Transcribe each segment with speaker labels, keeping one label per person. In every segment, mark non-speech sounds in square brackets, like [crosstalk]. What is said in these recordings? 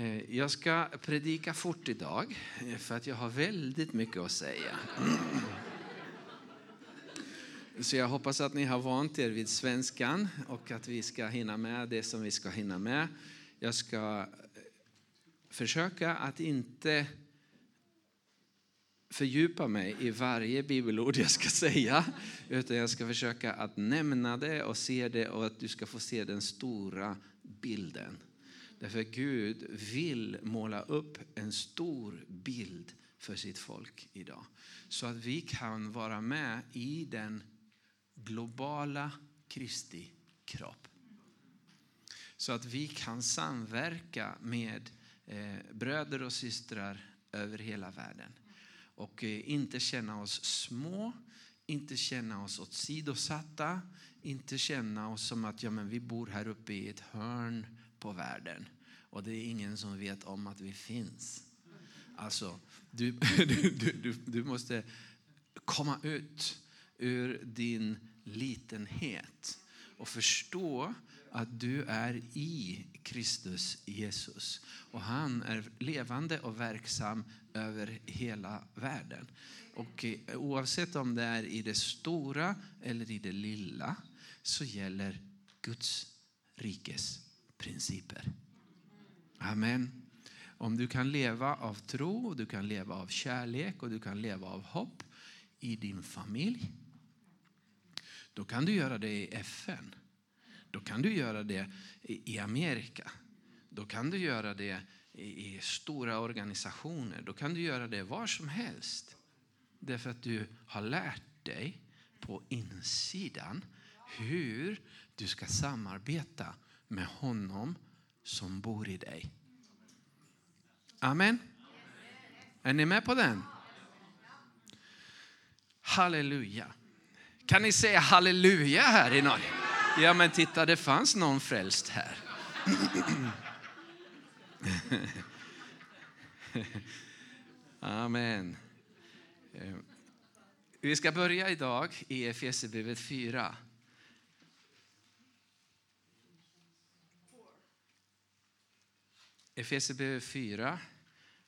Speaker 1: Eh, jag ska predika fort idag eh, för att jag har väldigt mycket att säga. [clears throat] Så jag hoppas att ni har vant er vid svenskan och att vi ska hinna med det som vi ska hinna med. Jag ska eh, försöka att inte fördjupa mig i varje bibelord jag ska [laughs] säga, utan jag ska försöka att nämna det och se det och att du ska få se den stora bilden. Därför Gud vill måla upp en stor bild för sitt folk idag. Så att vi kan vara med i den globala Kristi kropp. Så att vi kan samverka med eh, bröder och systrar över hela världen. Och eh, inte känna oss små, inte känna oss åsidosatta, inte känna oss som att ja, men vi bor här uppe i ett hörn på världen och det är ingen som vet om att vi finns. Alltså, [laughs] du, du, du, du måste komma ut ur din litenhet och förstå att du är i Kristus Jesus. Och han är levande och verksam över hela världen. Och eh, oavsett om det är i det stora eller i det lilla så gäller Guds rikes principer. Amen. Om du kan leva av tro, du kan leva av kärlek och du kan leva av hopp i din familj. Då kan du göra det i FN. Då kan du göra det i Amerika. Då kan du göra det i stora organisationer. Då kan du göra det var som helst. Därför att du har lärt dig på insidan hur du ska samarbeta med honom som bor i dig. Amen. Är ni med på den? Halleluja. Kan ni säga halleluja här i någon? Ja men titta det fanns någon frälst här. Amen. Eh, vi ska börja idag i Efesierbrevet 4. Efesierbrevet 4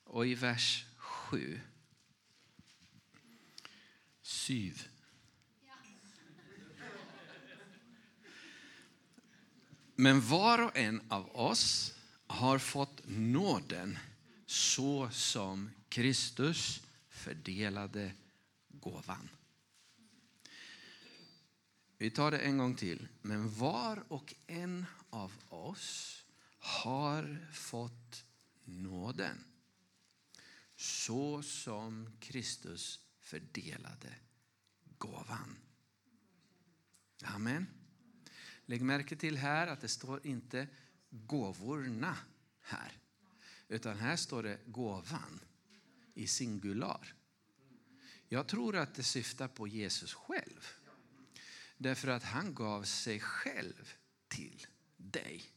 Speaker 1: och i vers 7. Syv. Men var och en av oss har fått nåden så som Kristus fördelade gåvan. Vi tar det en gång till. Men var och en av oss har fått nåden så som Kristus fördelade gåvan. Amen. Lägg märke till här att det står inte gåvorna här. Utan här står det gåvan i singular. Jag tror att det syftar på Jesus själv. Därför att han gav sig själv till dig.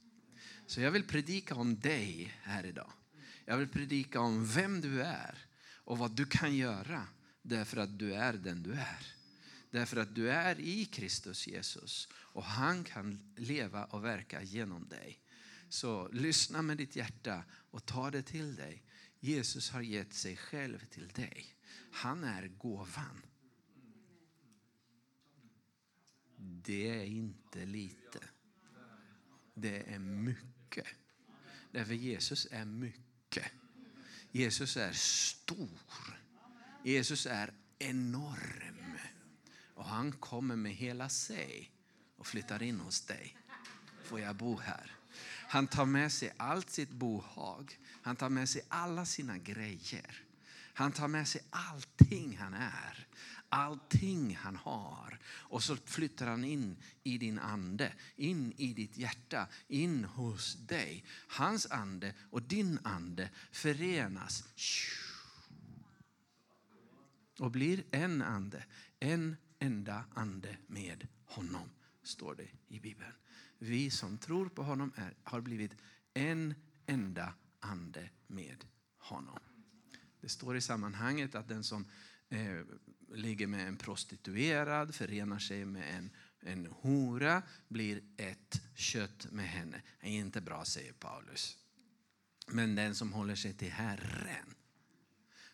Speaker 1: Så jag vill predika om dig här idag. Jag vill predika om vem du är och vad du kan göra därför att du är den du är. Därför att du är i Kristus Jesus och han kan leva och verka genom dig. Så lyssna med ditt hjärta och ta det till dig. Jesus har gett sig själv till dig. Han är gåvan. Det är inte lite. Det är mycket mycket. Därför Jesus är mycket. Jesus är stor. Jesus är enorm. Och han kommer med hela sig och flyttar in hos dig. Får jag bo här? Han tar med sig allt sitt bohag. Han tar med sig alla sina grejer. Han tar med sig allting han är allting han har. Och så flyttar han in i din ande, in i ditt hjärta, in hos dig. Hans ande och din ande förenas och blir en ande, en enda ande med honom, står det i Bibeln. Vi som tror på honom är, har blivit en enda ande med honom. Det står i sammanhanget att den som eh, ligger med en prostituerad, förenar sig med en, en hora, blir ett kött med henne. Det är inte bra, säger Paulus. Men den som håller sig till Herren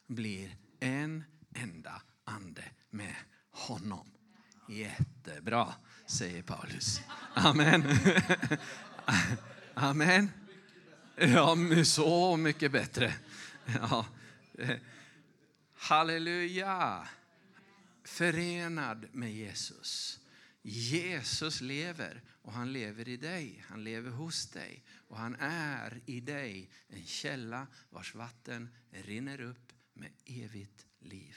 Speaker 1: blir en enda ande med honom. Jättebra, säger Paulus. Amen. [laughs] Amen. Ja, så mycket bättre. Ja. Halleluja! Förenad med Jesus. Jesus lever och han lever i dig. Han lever hos dig och han är i dig en källa vars vatten rinner upp med evigt liv.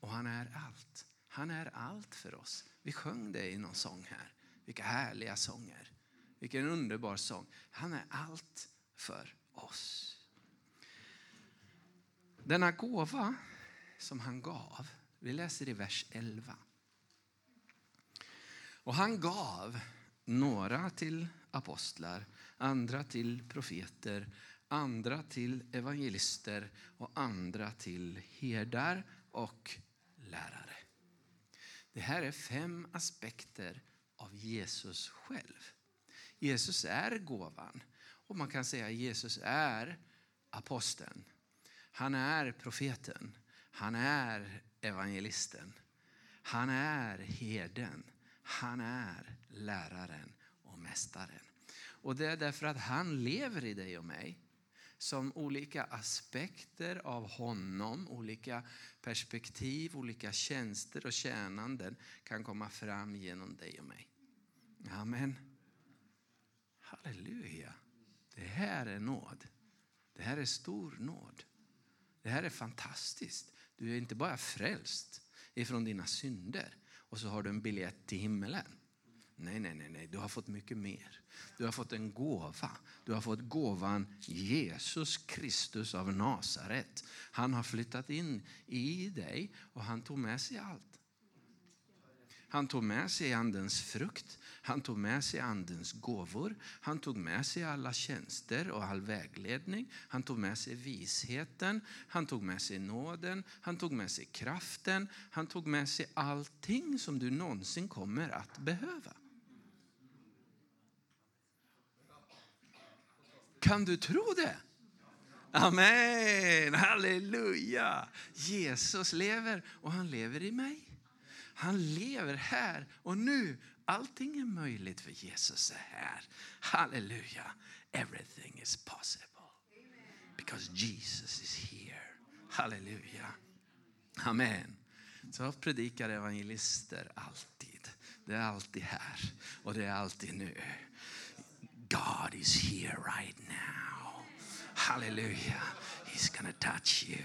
Speaker 1: Och han är allt. Han är allt för oss. Vi sjöng det i någon sång här. Vilka härliga sånger. Vilken underbar sång. Han är allt för oss. Denna gåva som han gav, vi läser i vers 11. Och han gav några till apostlar, andra till profeter, andra till evangelister och andra till herdar och lärare. Det här är fem aspekter av Jesus själv. Jesus är gåvan och man kan säga att Jesus är aposteln. Han är profeten. Han är evangelisten. Han är herden. Han är läraren och mästaren. Och det är därför att han lever i dig och mig som olika aspekter av honom, olika perspektiv, olika tjänster och tjänanden kan komma fram genom dig och mig. Amen. Halleluja. Det här är nåd. Det här är stor nåd. Det här är fantastiskt. Du är inte bara frälst ifrån dina synder och så har du en biljett till himmelen. Nej, nej, nej, nej, du har fått mycket mer. Du har fått en gåva. Du har fått gåvan Jesus Kristus av Nasaret. Han har flyttat in i dig och han tog med sig allt. Han tog med sig andens frukt, han tog med sig andens gåvor, han tog med sig alla tjänster och all vägledning, han tog med sig visheten, han tog med sig nåden, han tog med sig kraften, han tog med sig allting som du någonsin kommer att behöva. Kan du tro det? Amen, halleluja. Jesus lever och han lever i mig. Han lever här och nu. Allting är möjligt för Jesus är här. Halleluja. Everything is possible. Because Jesus is here. Halleluja. Amen. Så predikar evangelister alltid. Det är alltid här och det är alltid nu. God is here right now. Halleluja. He's gonna touch you.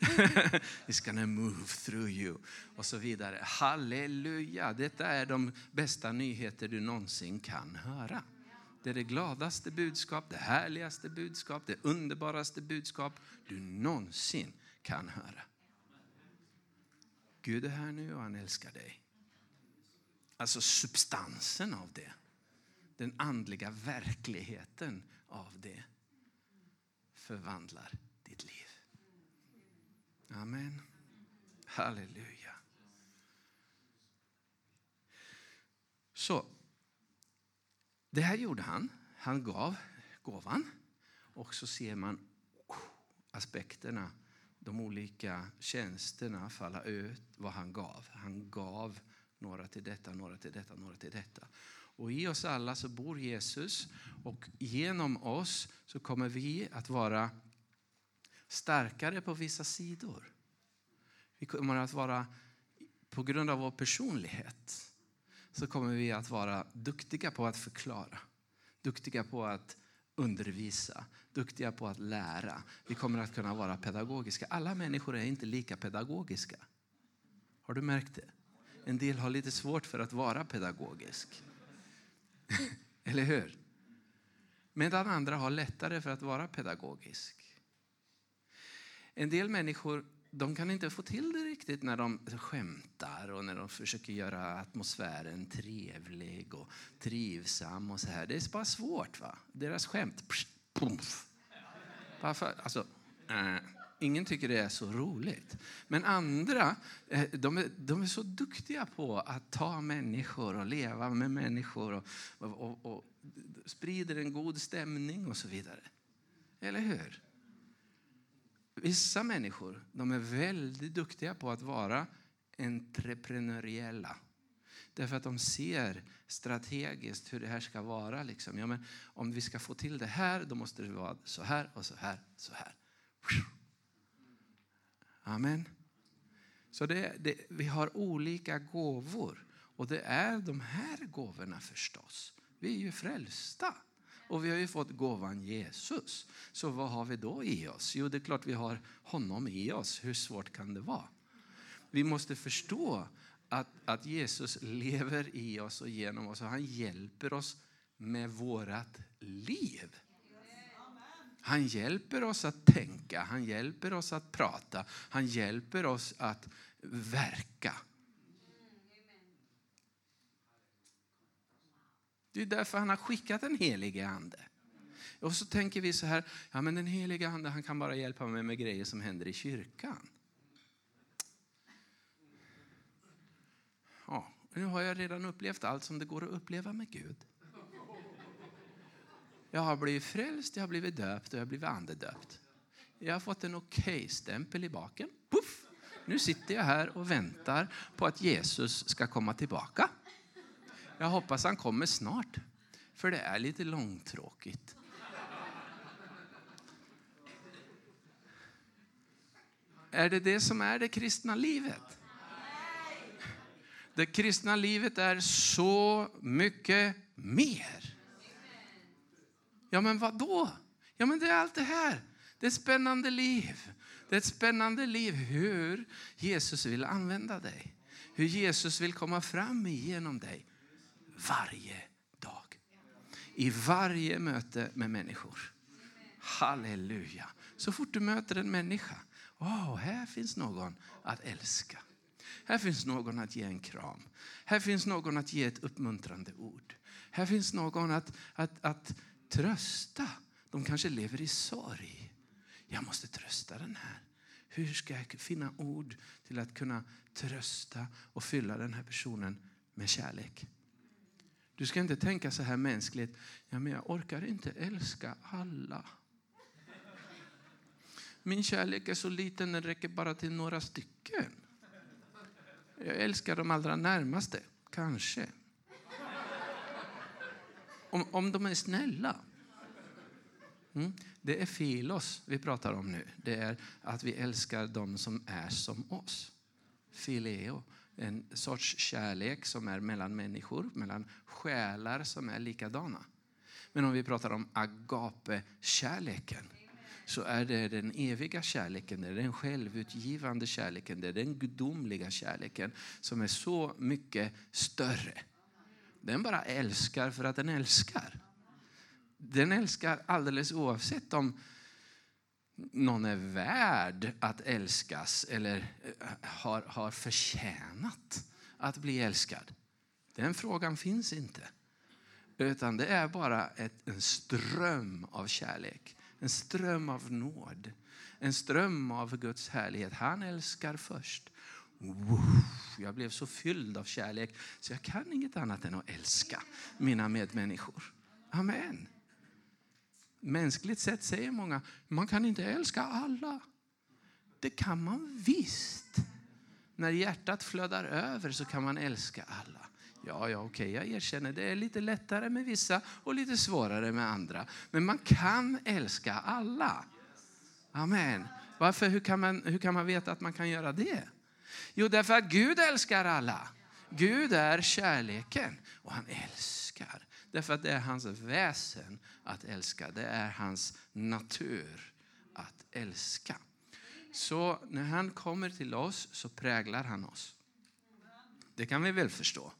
Speaker 1: [laughs] He's gonna move through you. Och så vidare. Halleluja. Detta är de bästa nyheter du någonsin kan höra. Det är det gladaste budskap, det härligaste budskap, det underbaraste budskap du någonsin kan höra. Gud är här nu och han älskar dig. Alltså substansen av det. Den andliga verkligheten av det förvandlar. Amen. Halleluja. Så, det här gjorde han. Han gav gåvan. Och så ser man oh, aspekterna, de olika tjänsterna falla ut vad han gav. Han gav några till detta, några till detta, några till detta. Och i oss alla så bor Jesus och genom oss så kommer vi att vara starkare på vissa sidor. Vi kommer att vara, på grund av vår personlighet, så kommer vi att vara duktiga på att förklara. Duktiga på att undervisa, duktiga på att lära. Vi kommer att kunna vara pedagogiska. Alla människor är inte lika pedagogiska. Har du märkt det? En del har lite svårt för att vara pedagogisk. [laughs] Eller hur? Medan andra har lättare för att vara pedagogisk. En del människor de kan inte få till det riktigt när de skämtar och när de försöker göra atmosfären trevlig och trivsam. och så här. Det är bara svårt. va? Deras skämt, psh, pumf. Varför? Alltså, äh. Ingen tycker det är så roligt. Men andra eh, de är, de är så duktiga på att ta människor och leva med människor och, och, och, och sprider en god stämning och så vidare. Eller hur? Vissa människor de är väldigt duktiga på att vara entreprenöriella. Därför att de ser strategiskt hur det här ska vara. Liksom. Ja, men om vi ska få till det här, då måste det vara så här och så här. Så här. Amen. Så det, det, vi har olika gåvor. Och det är de här gåvorna förstås. Vi är ju frälsta. Och vi har ju fått gåvan Jesus. Så vad har vi då i oss? Jo, det är klart vi har honom i oss. Hur svårt kan det vara? Vi måste förstå att, att Jesus lever i oss och genom oss och han hjälper oss med vårt liv. Han hjälper oss att tänka, han hjälper oss att prata, han hjälper oss att verka. Det är därför han har skickat den helige ande. Och så tänker vi så här, ja men den helige ande han kan bara hjälpa mig med grejer som händer i kyrkan. Ja, nu har jag redan upplevt allt som det går att uppleva med Gud. Jag har blivit frälst, jag har blivit döpt och jag har blivit andedöpt. Jag har fått en okej-stämpel i baken. Puff! Nu sitter jag här och väntar på att Jesus ska komma tillbaka. Jag hoppas han kommer snart, för det är lite långtråkigt. Är det det som är det kristna livet? Det kristna livet är så mycket mer. Ja, men vad då? Ja, men det är allt det här. Det är ett spännande liv. Det är ett spännande liv hur Jesus vill använda dig. Hur Jesus vill komma fram genom dig varje dag. I varje möte med människor. Halleluja. Så fort du möter en människa, oh, här finns någon att älska. Här finns någon att ge en kram. Här finns någon att ge ett uppmuntrande ord. Här finns någon att, att, att trösta. De kanske lever i sorg. Jag måste trösta den här. Hur ska jag finna ord till att kunna trösta och fylla den här personen med kärlek? Du ska inte tänka så här mänskligt. Ja, men jag orkar inte älska alla. Min kärlek är så liten, den räcker bara till några stycken. Jag älskar de allra närmaste, kanske. Om, om de är snälla. Mm. Det är filos vi pratar om nu. Det är att vi älskar de som är som oss. Fileo. En sorts kärlek som är mellan människor, mellan själar som är likadana. Men om vi pratar om agape-kärleken så är det den eviga kärleken, det är den självutgivande kärleken, det är den gudomliga kärleken som är så mycket större. Den bara älskar för att den älskar. Den älskar alldeles oavsett om någon är värd att älskas eller eh, har, har förtjänat att bli älskad. Den frågan finns inte. Utan det är bara ett, en ström av kärlek. En ström av nåd. En ström av Guds härlighet. Han älskar först. Jag blev så fylld av kärlek så jag kan inget annat än att älska mina medmänniskor. Amen. Mänskligt sett säger många, man kan inte älska alla. Det kan man visst. När hjärtat flödar över så kan man älska alla. Ja, ja, okej, jag erkänner det är lite lättare med vissa och lite svårare med andra. Men man kan älska alla. Amen. Varför? Hur kan man, hur kan man veta att man kan göra det? Jo, därför att Gud älskar alla. Gud är kärleken och han älskar. Därför att det är hans väsen att älska. Det är hans natur att älska. Så när han kommer till oss så präglar han oss. Det kan vi väl förstå.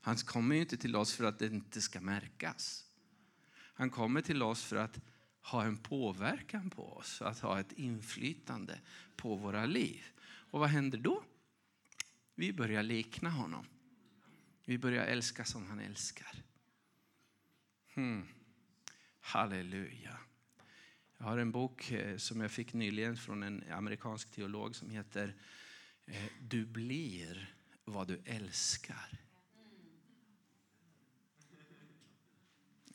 Speaker 1: Han kommer inte till oss för att det inte ska märkas. Han kommer till oss för att ha en påverkan på oss, att ha ett inflytande på våra liv. Och vad händer då? Vi börjar likna honom. Vi börjar älska som han älskar. Hmm. Halleluja. Jag har en bok eh, som jag fick nyligen från en amerikansk teolog som heter eh, Du blir vad du älskar.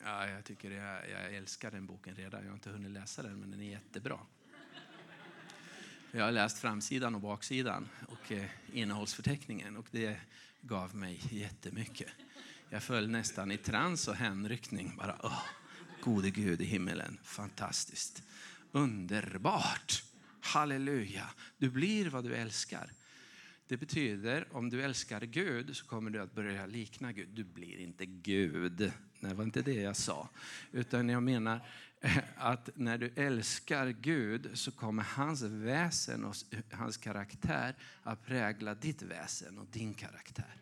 Speaker 1: Ja, jag, tycker jag, jag älskar den boken redan. Jag har inte hunnit läsa den, men den är jättebra. Jag har läst framsidan och baksidan och eh, innehållsförteckningen och det gav mig jättemycket. Jag föll nästan i trans och hänryckning. Bara, åh, gode Gud i himmelen, fantastiskt. Underbart! Halleluja! Du blir vad du älskar. Det betyder om du älskar Gud så kommer du att börja likna Gud. Du blir inte Gud. Nej, det var inte det jag sa. Utan jag menar [laughs] att när du älskar Gud så kommer hans väsen och hans karaktär att prägla ditt väsen och din karaktär.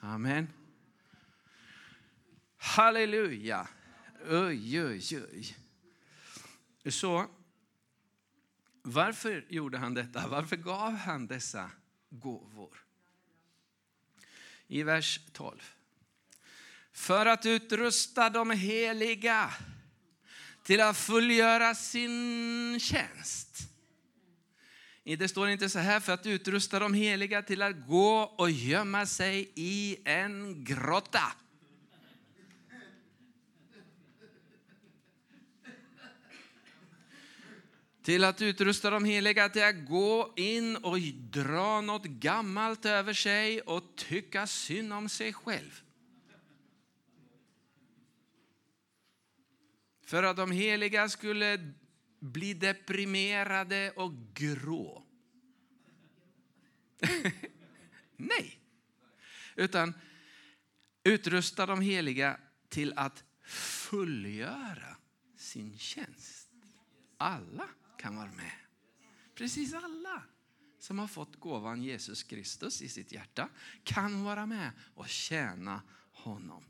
Speaker 1: Amen. Halleluja. Oj, oj, oj. Så varför gjorde han detta? Varför gav han dessa gåvor? I vers 12. För att utrusta de heliga till att fullgöra sin tjänst. Det står inte så här för att utrusta de heliga till att gå och gömma sig i en grotta. Till att utrusta de heliga till att gå in och dra något gammalt över sig och tycka synd om sig själv. För att de heliga skulle bli deprimerade och grå. [laughs] Nej, utan utrusta de heliga till att fullgöra sin tjänst. Alla kan vara med. Precis alla som har fått gåvan Jesus Kristus i sitt hjärta kan vara med och tjäna honom.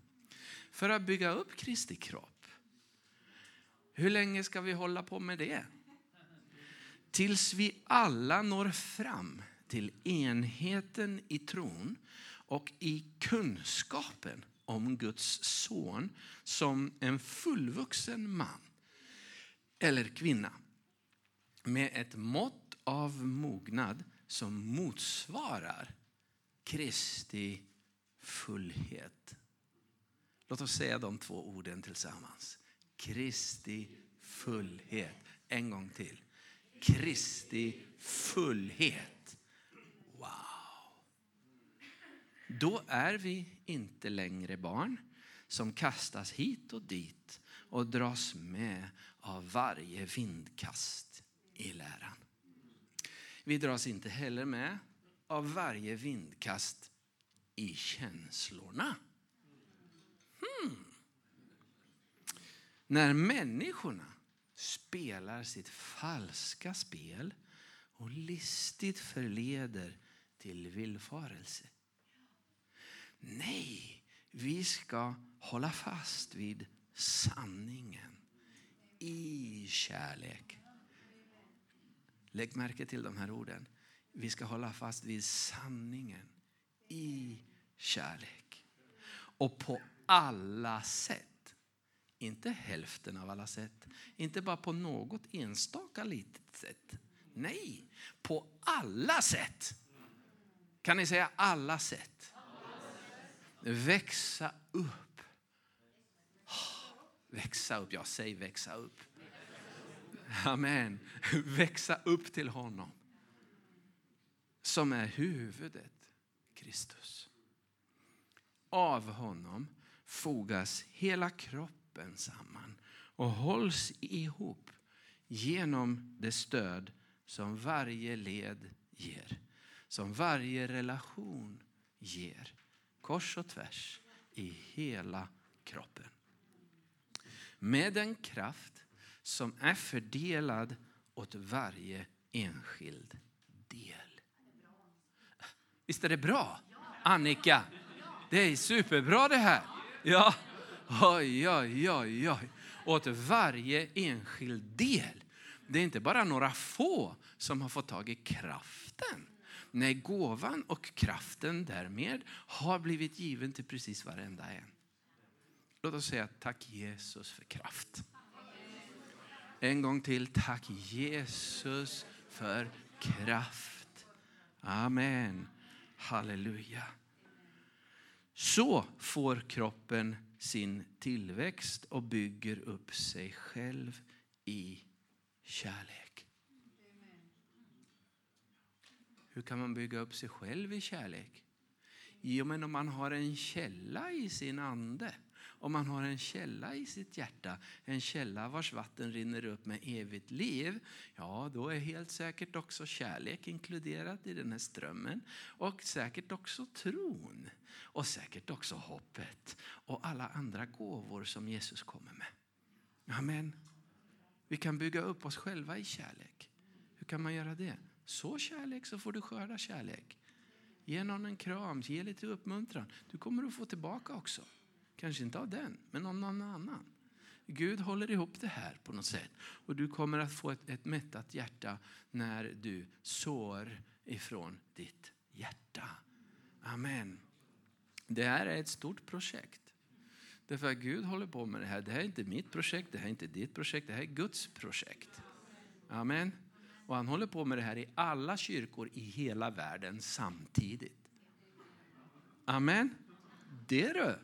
Speaker 1: För att bygga upp Kristi kropp. Hur länge ska vi hålla på med det? Tills vi alla når fram till enheten i tron och i kunskapen om Guds son som en fullvuxen man eller kvinna med ett mått av mognad som motsvarar Kristi fullhet. Låt oss säga de två orden tillsammans. Kristi fullhet. En gång till. Kristi fullhet. Wow. Då är vi inte längre barn som kastas hit och dit och dras med av varje vindkast i läran. Vi dras inte heller med av varje vindkast i känslorna. Hmm. När människorna spelar sitt falska spel och listigt förleder till villfarelse. Nej, vi ska hålla fast vid sanningen i kärlek. Lägg märke till de här orden. Vi ska hålla fast vid sanningen i kärlek. Och på alla sätt. Inte hälften av alla sätt. Inte bara på något enstaka litet sätt. Nej, på alla sätt. Kan ni säga alla sätt? Växa upp. Ah, växa upp, jag säger växa upp. Amen. Växa upp till honom. Som är huvudet, Kristus. Av honom fogas hela kroppen samman och hålls ihop genom det stöd som varje led ger. Som varje relation ger. Kors och tvärs i hela kroppen. Med den kraft som är fördelad åt varje enskild del. Visst är det bra? Annika, det är superbra det här. Ja, oj, oj, oj, oj. Åt varje enskild del. Det är inte bara några få som har fått tag i kraften. Nej, gåvan och kraften därmed har blivit given till precis varenda en. Låt oss säga tack Jesus för kraft. En gång till. Tack Jesus för kraft. Amen. Halleluja. Så får kroppen sin tillväxt och bygger upp sig själv i kärlek. Hur kan man bygga upp sig själv i kärlek? Jo, men om man har en källa i sin ande, om man har en källa i sitt hjärta, en källa vars vatten rinner upp med evigt liv, ja, då är helt säkert också kärlek inkluderat i den här strömmen. Och säkert också tron. Och säkert också hoppet. Och alla andra gåvor som Jesus kommer med. Amen. Vi kan bygga upp oss själva i kärlek. Hur kan man göra det? Så kärlek så får du skörda kärlek. Ge någon en kram, ge lite uppmuntran. Du kommer att få tillbaka också. Kanske inte av den, men av någon annan. Gud håller ihop det här på något sätt. Och du kommer att få ett, ett mättat hjärta när du sår ifrån ditt hjärta. Amen. Det här är ett stort projekt. Därför att Gud håller på med det här. Det här är inte mitt projekt, det här är inte ditt projekt, det här är Guds projekt. Amen. Och han håller på med det här i alla kyrkor i hela världen samtidigt. Amen. Det du.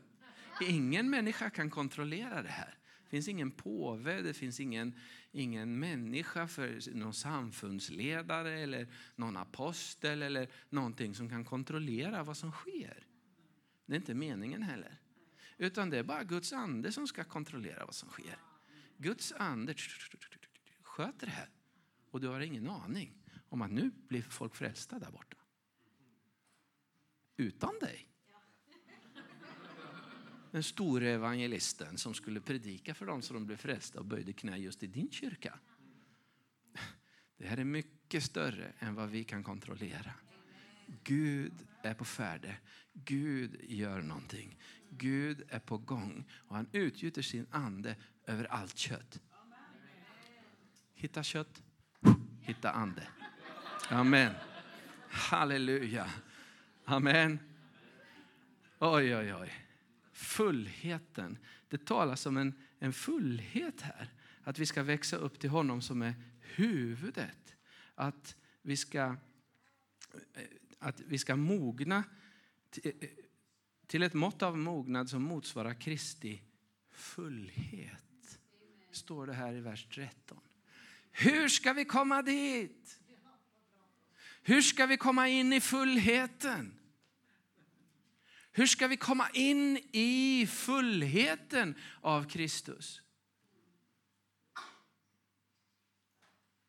Speaker 1: Ingen människa kan kontrollera det här. Det finns ingen påve, det finns ingen, ingen människa för någon samfundsledare eller någon apostel eller någonting som kan kontrollera vad som sker. Det är inte meningen heller. Utan det är bara Guds ande som ska kontrollera vad som sker. Guds ande sköter det här. Och du har ingen aning om att nu blir folk frälsta där borta. Utan dig. Den store evangelisten som skulle predika för dem så de blev frälsta och böjde knä just i din kyrka. Det här är mycket större än vad vi kan kontrollera. Gud är på färde. Gud gör någonting. Gud är på gång och han utgjuter sin ande över allt kött. Hitta kött, hitta ande. Amen. Halleluja. Amen. Oj, oj, oj. Fullheten. Det talas om en, en fullhet här. Att vi ska växa upp till honom som är huvudet. Att vi ska, eh, att vi ska mogna eh, till ett mått av mognad som motsvarar Kristi fullhet. Står det här i vers 13. Hur ska vi komma dit? Hur ska vi komma in i fullheten? Hur ska vi komma in i fullheten av Kristus?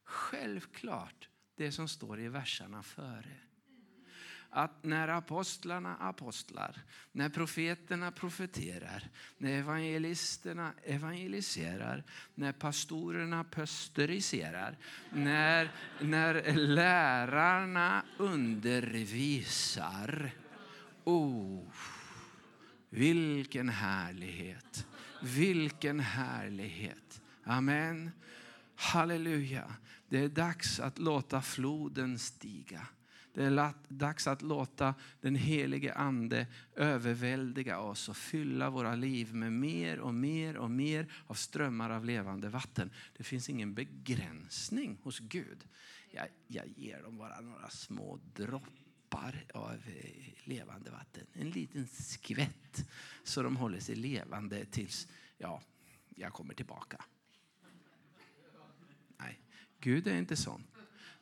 Speaker 1: Självklart det som står i verserna före att när apostlarna apostlar, när profeterna profeterar, när evangelisterna evangeliserar, när pastorerna pastoriserar, när, när lärarna undervisar. Oh, vilken härlighet! Vilken härlighet! Amen. Halleluja. Det är dags att låta floden stiga. Det är dags att låta den helige ande överväldiga oss och fylla våra liv med mer och mer och mer av strömmar av levande vatten. Det finns ingen begränsning hos Gud. Jag, jag ger dem bara några små droppar av eh, levande vatten. En liten skvätt så de håller sig levande tills ja, jag kommer tillbaka. Nej, Gud är inte sån.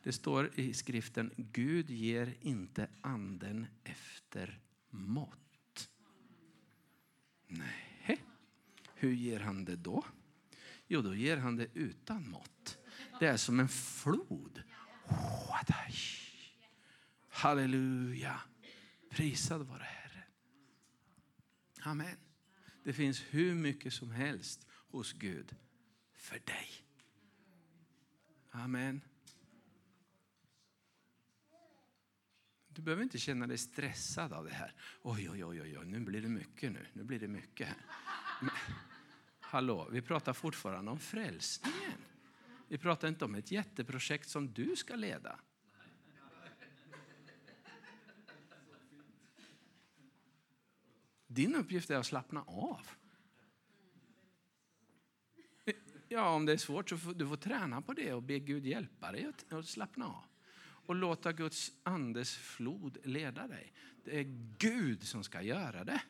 Speaker 1: Det står i skriften, Gud ger inte anden efter mått. Nej, hur ger han det då? Jo, då ger han det utan mått. Det är som en flod. Halleluja. Prisad vare Herren. Amen. Det finns hur mycket som helst hos Gud för dig. Amen. Du behöver inte känna dig stressad av det här. Oj, oj, oj, oj, nu blir det mycket nu. Nu blir det mycket här. Men, hallå, vi pratar fortfarande om frälsningen. Vi pratar inte om ett jätteprojekt som du ska leda. Din uppgift är att slappna av. Ja, om det är svårt så får du får träna på det och be Gud hjälpa dig att slappna av och låta Guds andes flod leda dig. Det är Gud som ska göra det.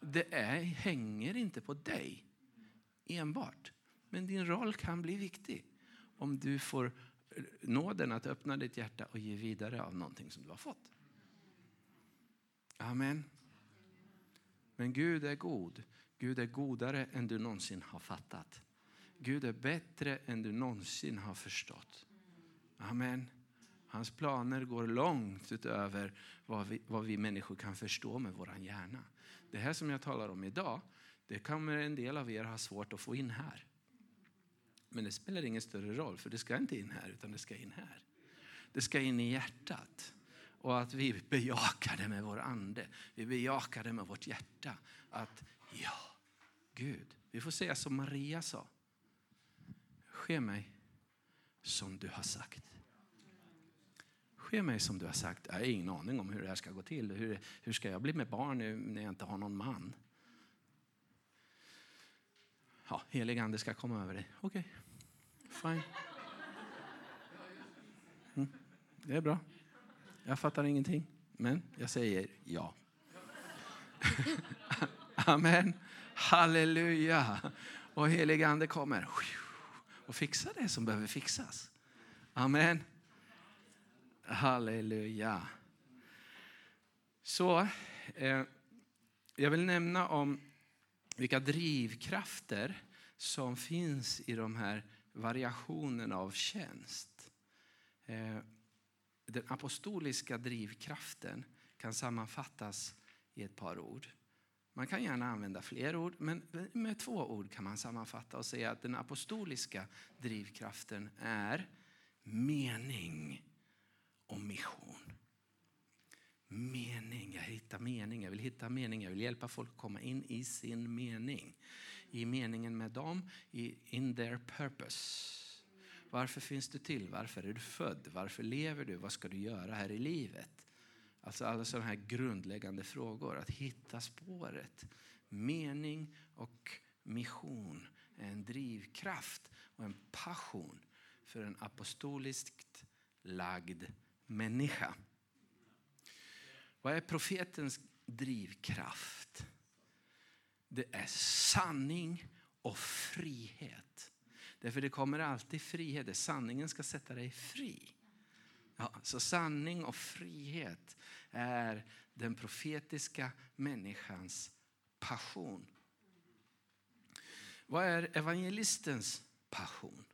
Speaker 1: Det är, hänger inte på dig enbart. Men din roll kan bli viktig om du får nåden att öppna ditt hjärta och ge vidare av någonting som du har fått. Amen. Men Gud är god. Gud är godare än du någonsin har fattat. Gud är bättre än du någonsin har förstått. Amen. Hans planer går långt utöver vad vi, vad vi människor kan förstå med vår hjärna. Det här som jag talar om idag, det kommer en del av er ha svårt att få in här. Men det spelar ingen större roll, för det ska inte in här, utan det ska in här. Det ska in i hjärtat. Och att vi bejakar det med vår ande. Vi bejakar det med vårt hjärta. Att ja, Gud, vi får säga som Maria sa. Ske mig som du har sagt. Ske mig som du har sagt. Jag har ingen aning om hur det här ska gå till. Hur, hur ska jag bli med barn nu när jag inte har någon man? Ja, helig ande ska komma över dig. Okej, okay. fine. Mm. Det är bra. Jag fattar ingenting, men jag säger ja. [laughs] Amen. Halleluja. Och helig ande kommer och fixar det som behöver fixas. Amen. Halleluja. Så, eh, jag vill nämna om vilka drivkrafter som finns i de här variationerna av tjänst. Eh, den apostoliska drivkraften kan sammanfattas i ett par ord. Man kan gärna använda fler ord, men med två ord kan man sammanfatta och säga att den apostoliska drivkraften är mening och mission. Mening, jag hittar mening, jag vill hitta mening, jag vill hjälpa folk att komma in i sin mening. I meningen med dem, in their purpose. Varför finns du till? Varför är du född? Varför lever du? Vad ska du göra här i livet? Alltså alla sådana här grundläggande frågor. Att hitta spåret. Mening och mission är en drivkraft och en passion för en apostoliskt lagd människa. Vad är profetens drivkraft? Det är sanning och frihet. Därför det kommer alltid frihet. Sanningen ska sätta dig fri. Ja, så sanning och frihet är den profetiska människans passion. Vad är evangelistens passion?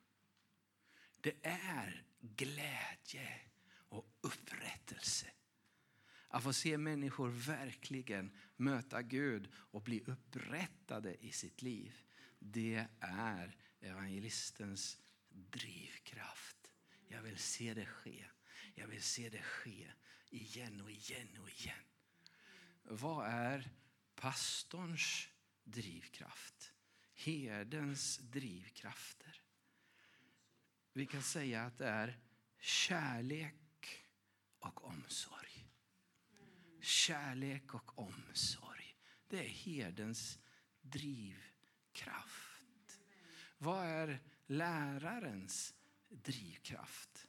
Speaker 1: Det är glädje och upprättelse. Att få se människor verkligen möta Gud och bli upprättade i sitt liv. Det är evangelistens drivkraft. Jag vill se det ske. Jag vill se det ske igen och igen och igen. Vad är pastorns drivkraft? Herdens drivkrafter? Vi kan säga att det är kärlek och omsorg. Kärlek och omsorg. Det är herdens drivkraft. Vad är lärarens drivkraft?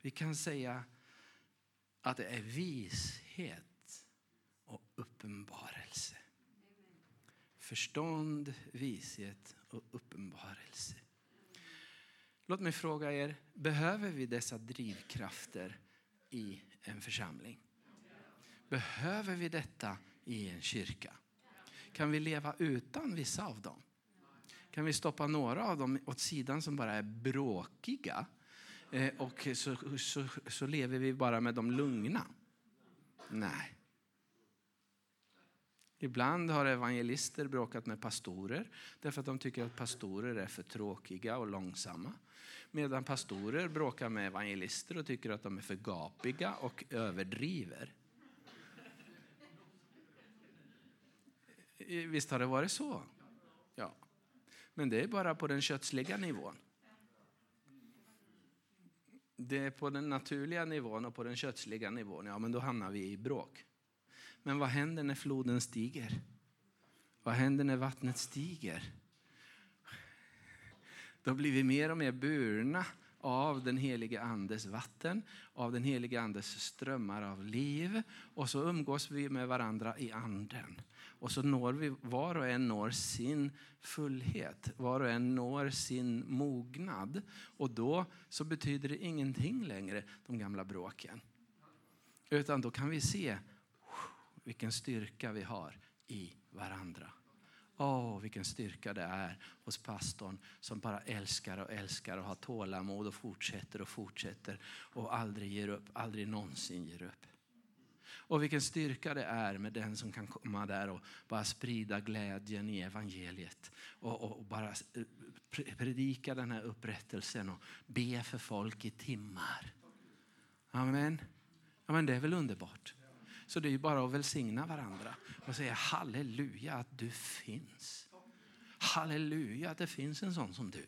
Speaker 1: Vi kan säga att det är vishet och uppenbarelse. Förstånd, vishet och uppenbarelse. Låt mig fråga er, behöver vi dessa drivkrafter i en församling? Behöver vi detta i en kyrka? Kan vi leva utan vissa av dem? Kan vi stoppa några av dem åt sidan som bara är bråkiga? Eh, och så, så, så lever vi bara med de lugna? Nej. Ibland har evangelister bråkat med pastorer därför att de tycker att pastorer är för tråkiga och långsamma. Medan pastorer bråkar med evangelister och tycker att de är för gapiga och överdriver. Eh, visst har det varit så? Men det är bara på den kötsliga nivån. Det är på den naturliga nivån och på den kötsliga nivån. Ja, men då hamnar vi i bråk. Men vad händer när floden stiger? Vad händer när vattnet stiger? Då blir vi mer och mer burna av den helige Andes vatten, av den helige Andes strömmar av liv. Och så umgås vi med varandra i anden. Och så når vi, var och en når sin fullhet, var och en når sin mognad. Och då så betyder det ingenting längre, de gamla bråken. Utan då kan vi se vilken styrka vi har i varandra. Åh, oh, vilken styrka det är hos pastorn som bara älskar och älskar och har tålamod och fortsätter och fortsätter och aldrig ger upp, aldrig någonsin ger upp. Och vilken styrka det är med den som kan komma där och bara sprida glädjen i evangeliet. Och, och, och bara eh, predika den här upprättelsen och be för folk i timmar. Amen. Ja, men det är väl underbart. Så det är ju bara att välsigna varandra och säga halleluja att du finns. Halleluja att det finns en sån som du.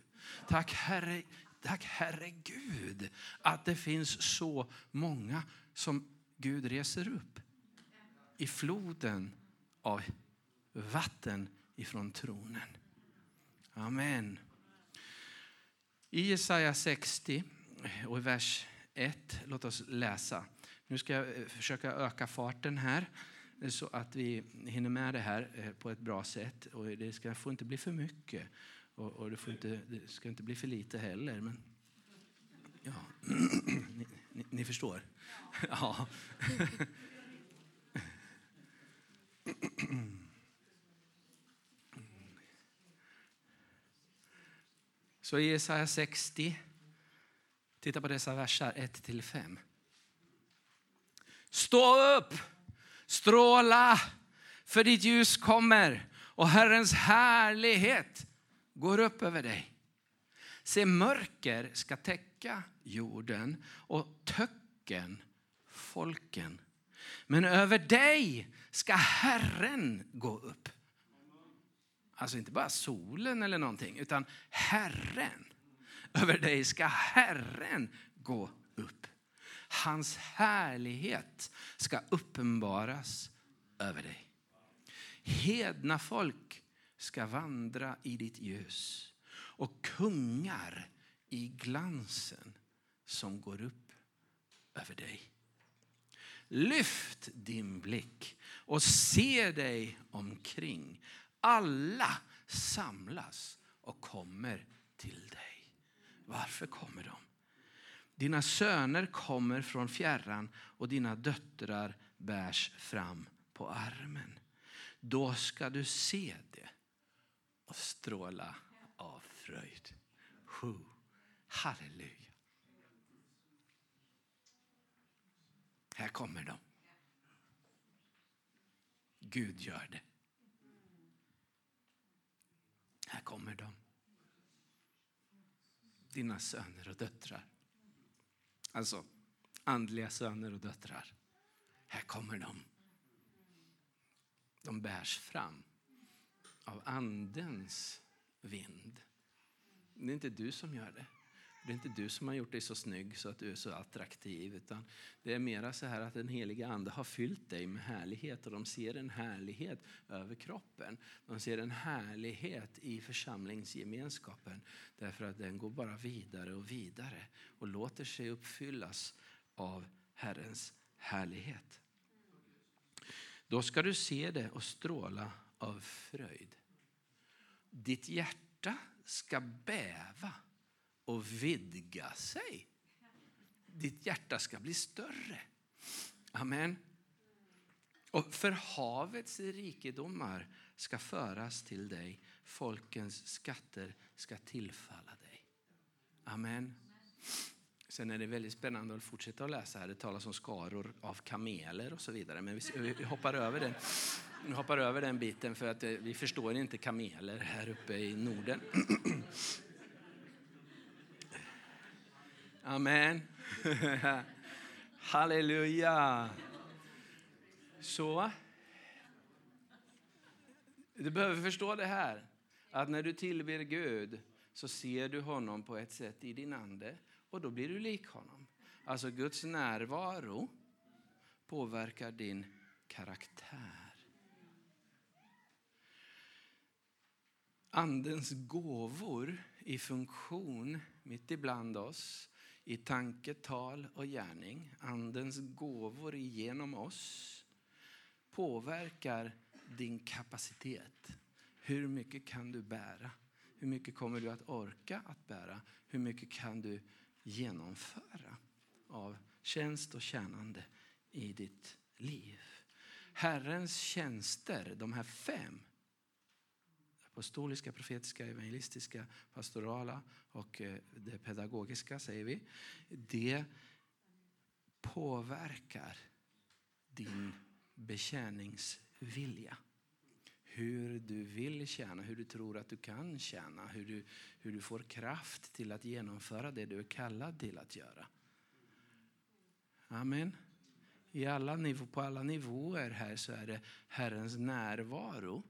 Speaker 1: Tack Herre, tack Herre Gud att det finns så många som Gud reser upp i floden av vatten ifrån tronen. Amen. I Jesaja 60 och i vers 1, låt oss läsa. Nu ska jag eh, försöka öka farten här eh, så att vi hinner med det här eh, på ett bra sätt. Och det ska, får inte bli för mycket och, och det, får inte, det ska inte bli för lite heller. Men, ja. [clears throat] ni, ni, förstår? Ja. Så i Jesaja 60, titta på dessa versar 1-5. Stå upp, stråla, för ditt ljus kommer och Herrens härlighet går upp över dig. Se, mörker ska täcka jorden och töcken folken. Men över dig ska Herren gå upp. Alltså inte bara solen eller någonting, utan Herren. Över dig ska Herren gå upp. Hans härlighet ska uppenbaras över dig. Hedna folk ska vandra i ditt ljus och kungar i glansen som går upp över dig. Lyft din blick och se dig omkring. Alla samlas och kommer till dig. Varför kommer de? Dina söner kommer från fjärran och dina döttrar bärs fram på armen. Då ska du se det och stråla av fröjd. Halleluja. Här kommer de. Gud gör det. Här kommer de. Dina söner och döttrar. Alltså, andliga söner och döttrar. Här kommer de. De bärs fram av andens vind. Det är inte du som gör det. Det är inte du som har gjort dig så snygg så att du är så attraktiv. Utan det är mera så här att den heliga ande har fyllt dig med härlighet och de ser en härlighet över kroppen. De ser en härlighet i församlingsgemenskapen därför att den går bara vidare och vidare och låter sig uppfyllas av Herrens härlighet. Då ska du se det och stråla av fröjd. Ditt hjärta ska bäva och vidga sig. Ditt hjärta ska bli större. Amen. Och för havets rikedomar ska föras till dig. Folkens skatter ska tillfalla dig. Amen. Sen är det väldigt spännande att fortsätta att läsa här. Det talas om skaror av kameler och så vidare. Men vi hoppar över den, vi hoppar över den biten för att eh, vi förstår inte kameler här uppe i Norden. Amen. [laughs] Halleluja. Så. Du behöver förstå det här. Att när du tillber Gud så ser du honom på ett sätt i din ande och då blir du lik honom. Alltså Guds närvaro påverkar din karaktär. Andens gåvor i funktion mitt ibland oss i tanke, tal och gärning, andens gåvor genom oss, påverkar din kapacitet. Hur mycket kan du bära? Hur mycket kommer du att orka att bära? Hur mycket kan du genomföra av tjänst och tjänande i ditt liv? Herrens tjänster, de här fem, apostoliska, profetiska, evangelistiska, pastorala och eh, det pedagogiska säger vi. Det påverkar din betjäningsvilja. Hur du vill tjäna, hur du tror att du kan tjäna, hur du, hur du får kraft till att genomföra det du är kallad till att göra. Amen. I alla nivå, på alla nivåer här så är det Herrens närvaro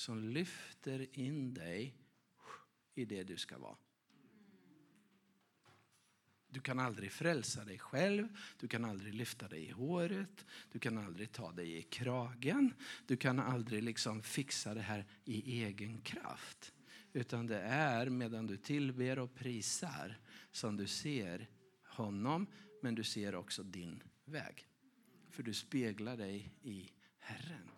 Speaker 1: som lyfter in dig i det du ska vara. Du kan aldrig frälsa dig själv, du kan aldrig lyfta dig i håret, du kan aldrig ta dig i kragen, du kan aldrig liksom fixa det här i egen kraft. Utan det är medan du tillber och prisar som du ser honom, men du ser också din väg. För du speglar dig i Herren.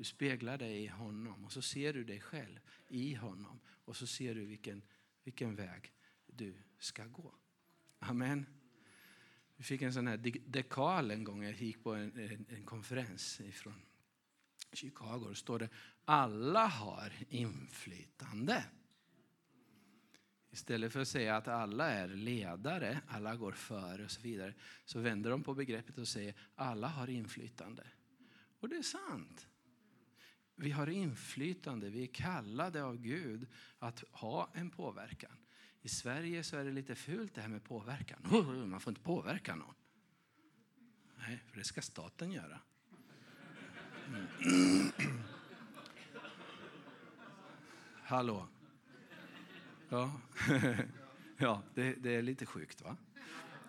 Speaker 1: Du speglar dig i honom och så ser du dig själv i honom och så ser du vilken, vilken väg du ska gå. Amen. Vi fick en sån här dekal en gång. Jag gick på en, en, en konferens från Chicago. Då står det alla har inflytande. Istället för att säga att alla är ledare, alla går före och så vidare, så vänder de på begreppet och säger alla har inflytande. Och det är sant. Vi har inflytande, vi är kallade av Gud att ha en påverkan. I Sverige så är det lite fult det här med påverkan. Oh, oh man får inte påverka någon. Nej, för det ska staten göra. Mm. Hallå? Ja, [laughs] ja det, det, är lite sjukt va?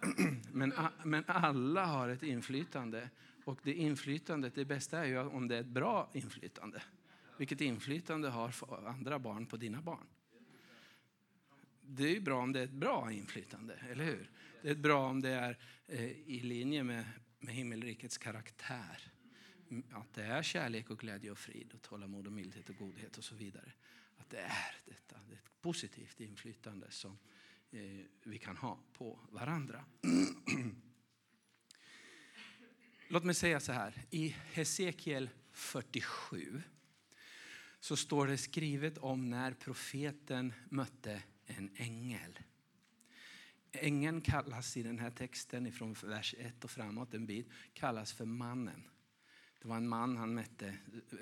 Speaker 1: [clears throat] Men, men alla har ett inflytande. Och det inflytandet, det bästa är ju om det är ett bra inflytande. Vilket inflytande har andra barn på dina barn? det är ju bra om det är ett bra inflytande, eller hur? Det är bra om det är eh, i linje med, med himmelrikets karaktär. Mm, att det är kärlek och glädje och frid och tålamod och mildhet och godhet och så vidare. Att det är detta, det är ett positivt inflytande som eh, vi kan ha på varandra. [clears throat] Låt mig säga så här, i Hesekiel 47 så står det skrivet om när profeten mötte en ängel. Ängeln kallas i den här texten från vers 1 och framåt en bit kallas för mannen. Det var en man han mötte,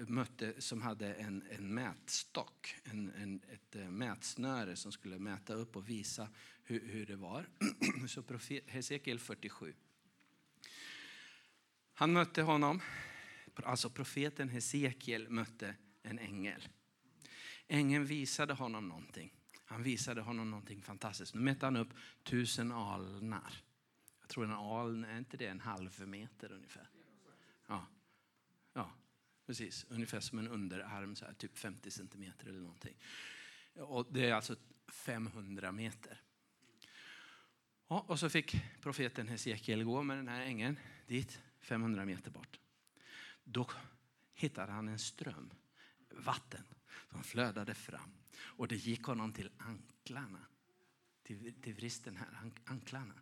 Speaker 1: mötte som hade en, en mätstock, en, en, ett eh, mätsnöre som skulle mäta upp och visa hur, hur det var. [clears throat] Så profet, Hesekiel 47. Han mötte honom, alltså profeten Hesekiel mötte en ängel. Ängeln visade honom någonting. Han visade honom någonting fantastiskt. Nu mätte han upp tusen alnar. Jag tror en aln, är inte det en halv meter ungefär? Ja, ja precis. Ungefär som en underarm, så här, typ 50 centimeter eller någonting. Och det är alltså 500 meter. Ja, och så fick profeten Hesekiel gå med den här ängeln dit, 500 meter bort. Då hittade han en ström, vatten, som flödade fram. Och det gick honom till anklarna. Till, till vristen här, anklarna.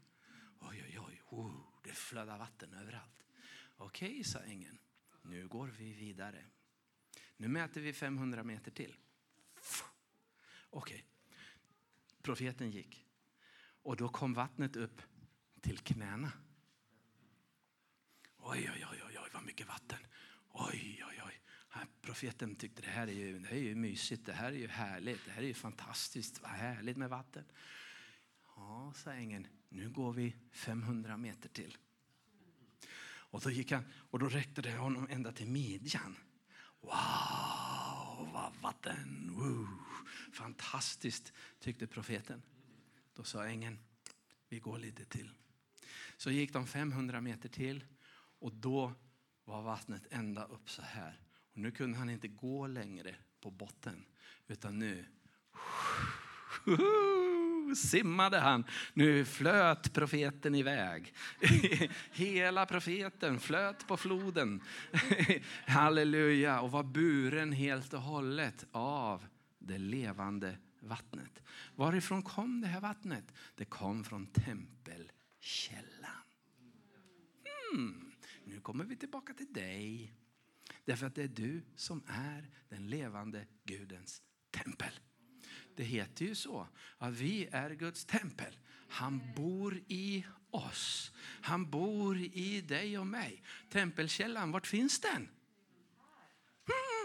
Speaker 1: Oj, oj, oj, oh, det flödar vatten överallt. Okej, okay, sa ängeln. Nu går vi vidare. Nu mäter vi 500 meter till. Okej. Okay. Profeten gick. Och då kom vattnet upp till knäna. Oj, oj, oj, oj, vad mycket vatten. Oj, oj, oj. Profeten tyckte det här är ju, det här är ju mysigt, det här är ju härligt, det här är ju fantastiskt, vad härligt med vatten. Ja, sa ängeln, nu går vi 500 meter till. Och då, gick han, och då räckte det honom ända till midjan. Wow, vad vatten! Woo. Fantastiskt, tyckte profeten. Då sa ängeln, vi går lite till. Så gick de 500 meter till och då var vattnet ända upp så här. Och nu kunde han inte gå längre på botten, utan nu simmade han. Nu flöt profeten iväg. [laughs] Hela profeten flöt på floden. [laughs] Halleluja, och var buren helt och hållet av det levande vattnet. Varifrån kom det här vattnet? Det kom från tempelkällan. Mm nu kommer vi tillbaka till dig. Därför att det är du som är den levande Gudens tempel. Det heter ju så att vi är Guds tempel. Han bor i oss. Han bor i dig och mig. Tempelkällan, vart finns den?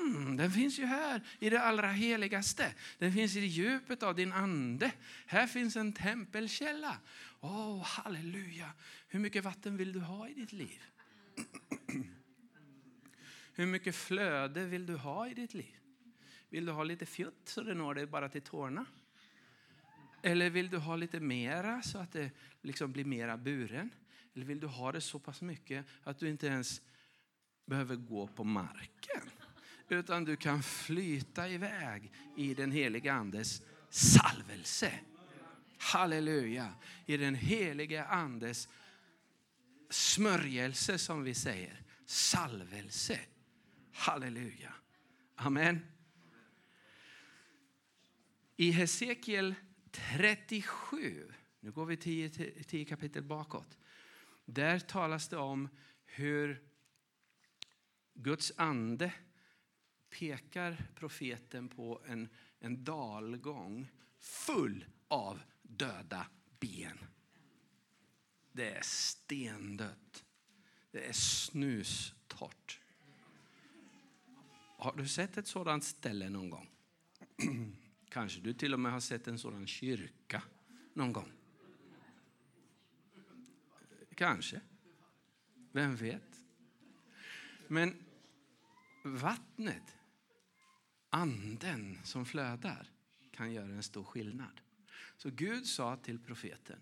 Speaker 1: Mm, den finns ju här i det allra heligaste. Den finns i djupet av din ande. Här finns en tempelkälla. Åh, oh, halleluja. Hur mycket vatten vill du ha i ditt liv? Hur mycket flöde vill du ha i ditt liv? Vill du ha lite fjutt så det når dig bara till tårna? Eller vill du ha lite mera så att det liksom blir mera buren? Eller vill du ha det så pass mycket att du inte ens behöver gå på marken? Utan du kan flyta iväg i den heliga andes salvelse. Halleluja! I den heliga andes smörjelse som vi säger. Salvelse. Halleluja. Amen. I Hesekiel 37, nu går vi tio, tio kapitel bakåt. Där talas det om hur Guds ande pekar profeten på en, en dalgång full av döda ben. Det är stendött. Det är snustort. Har du sett ett sådant ställe någon gång? [clears throat] Kanske du till och med har sett en sådan kyrka någon gång. Kanske. Vem vet? Men vattnet, anden som flödar, kan göra en stor skillnad. Så Gud sa till profeten,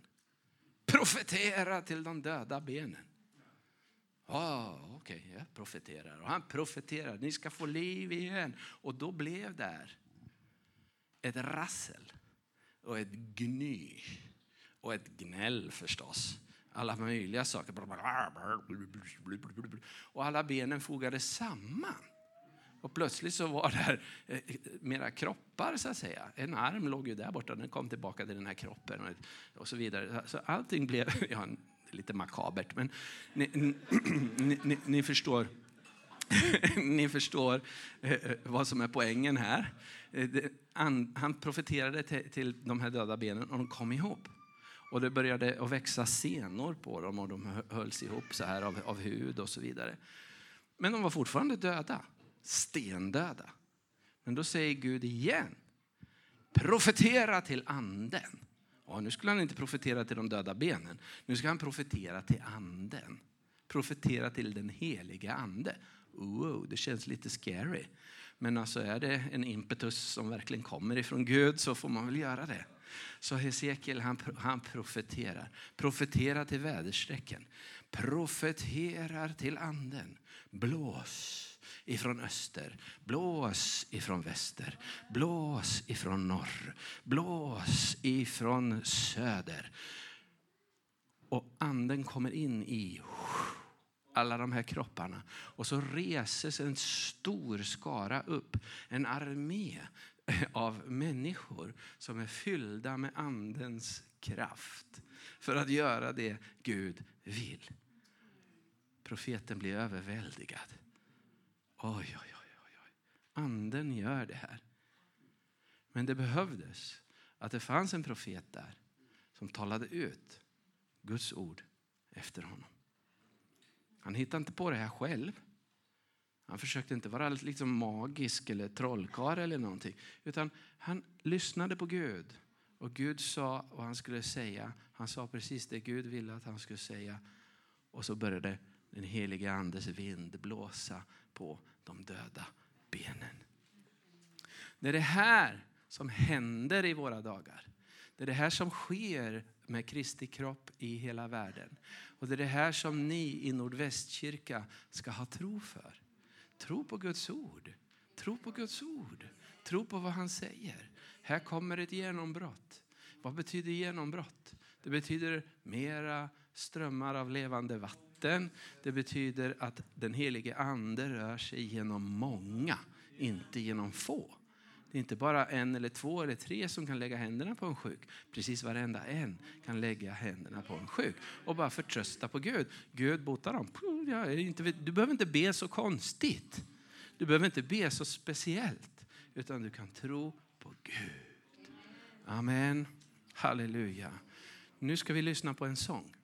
Speaker 1: profetera till de döda benen. Oh, Okej, okay, jag profeterar. Och han profeterar, ni ska få liv igen. Och då blev där ett rassel och ett gny och ett gnäll förstås. Alla möjliga saker. Och alla benen fogades samman. Och plötsligt så var där eh, mera kroppar så att säga. En arm låg ju där borta, den kom tillbaka till den här kroppen och, så vidare. Så allting blev, [laughs] ja, lite makabert, men ni, ni, [clears throat] ni, ni förstår. [laughs] Ni förstår eh, vad som är poängen här. Eh, han profeterade till de här döda benen och de kom ihop. Och det började att växa senor på dem och de hölls ihop så här av, av hud och så vidare. Men de var fortfarande döda stendöda. Men då säger Gud igen, profetera till anden. Ja, nu skulle han inte profetera till de döda benen, nu ska han profetera till anden. Profetera till den heliga ande. Wow, det känns lite scary. Men alltså är det en impetus som verkligen kommer ifrån Gud så får man väl göra det. Så Hesekiel han, han profeterar. Profetera till väderstrecken. Profeterar till anden. Blås ifrån öster, blås ifrån väster, blås ifrån norr, blås ifrån söder. Och anden kommer in i alla de här kropparna. Och så reses en stor skara upp, en armé av människor som är fyllda med andens kraft för att göra det Gud vill. Profeten blir överväldigad. Oj, oj, oj, oj. Anden gör det här. Men det behövdes att det fanns en profet där som talade ut Guds ord efter honom. Han hittade inte på det här själv. Han försökte inte vara liksom magisk eller trollkarl eller någonting. Utan han lyssnade på Gud. Och Gud sa vad han skulle säga. Han sa precis det Gud ville att han skulle säga. Och så började den helige andes vind blåsa på de döda benen. Det är det här som händer i våra dagar. Det är det här som sker med Kristi kropp i hela världen. Och det är det här som ni i Nordvästkyrka ska ha tro för. Tro på Guds ord. Tro på Guds ord. Tro på vad han säger. Här kommer ett genombrott. Vad betyder genombrott? Det betyder mera strömmar av levande vatten. Det betyder att den helige ande rör sig genom många, inte genom få. Det är inte bara en eller två eller tre som kan lägga händerna på en sjuk. Precis varenda en kan lägga händerna på en sjuk och bara förtrösta på Gud. Gud botar dem. Du behöver inte be så konstigt. Du behöver inte be så speciellt, utan du kan tro på Gud. Amen. Halleluja. Nu ska vi lyssna på en sång.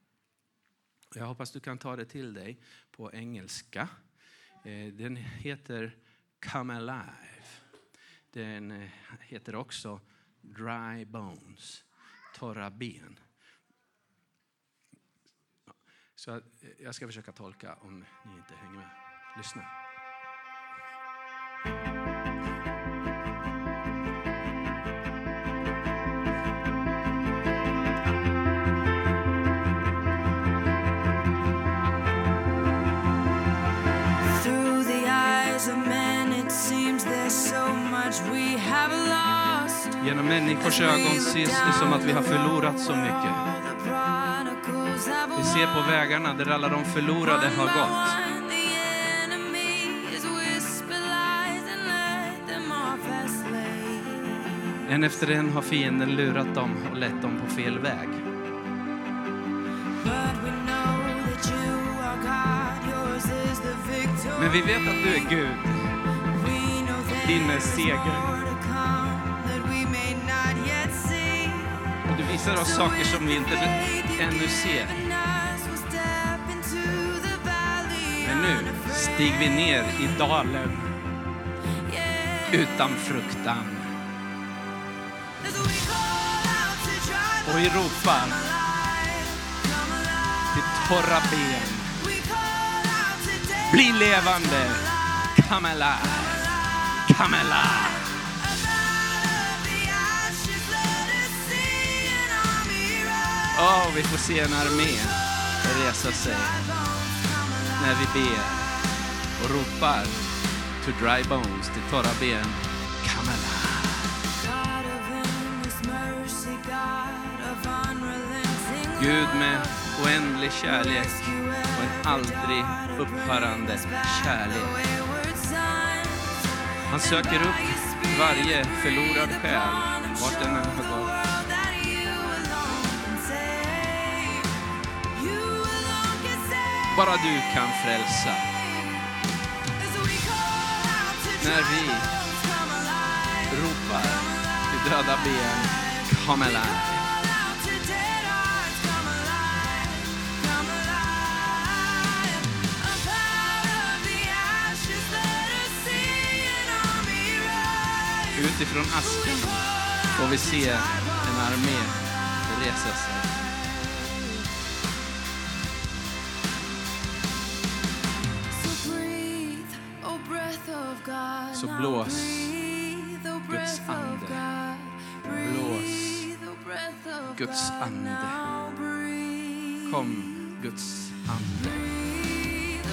Speaker 1: Jag hoppas du kan ta det till dig på engelska. Eh, den heter Come Alive. Den eh, heter också Dry Bones, torra ben. Så eh, jag ska försöka tolka om ni inte hänger med. Lyssna. Genom människors ögon ses det som att vi har förlorat så mycket. Vi ser på vägarna där alla de förlorade har gått. En efter en har fienden lurat dem och lett dem på fel väg. Men vi vet att du är Gud. Din är seger. Visar oss saker som vi inte ännu ser. Men nu stiger vi ner i dalen utan fruktan. Och vi ropar till torra ben. Bli levande. Come alive. Come alive. Oh, vi får se en armé resa sig när vi ber och ropar to dry bones, till torra ben. Come alive. Gud med oändlig kärlek och en aldrig upphörande kärlek. Han söker upp varje förlorad själ, vart den än har gått. Bara du kan frälsa. När vi ropar till döda ben, come alive. Utifrån askan får vi se en armé resa sig. Blås Guds ande. Blås Guds ande. Kom Guds ande.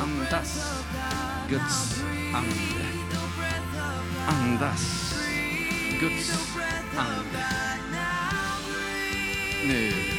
Speaker 1: Andas Guds ande. Andas Guds ande. Nu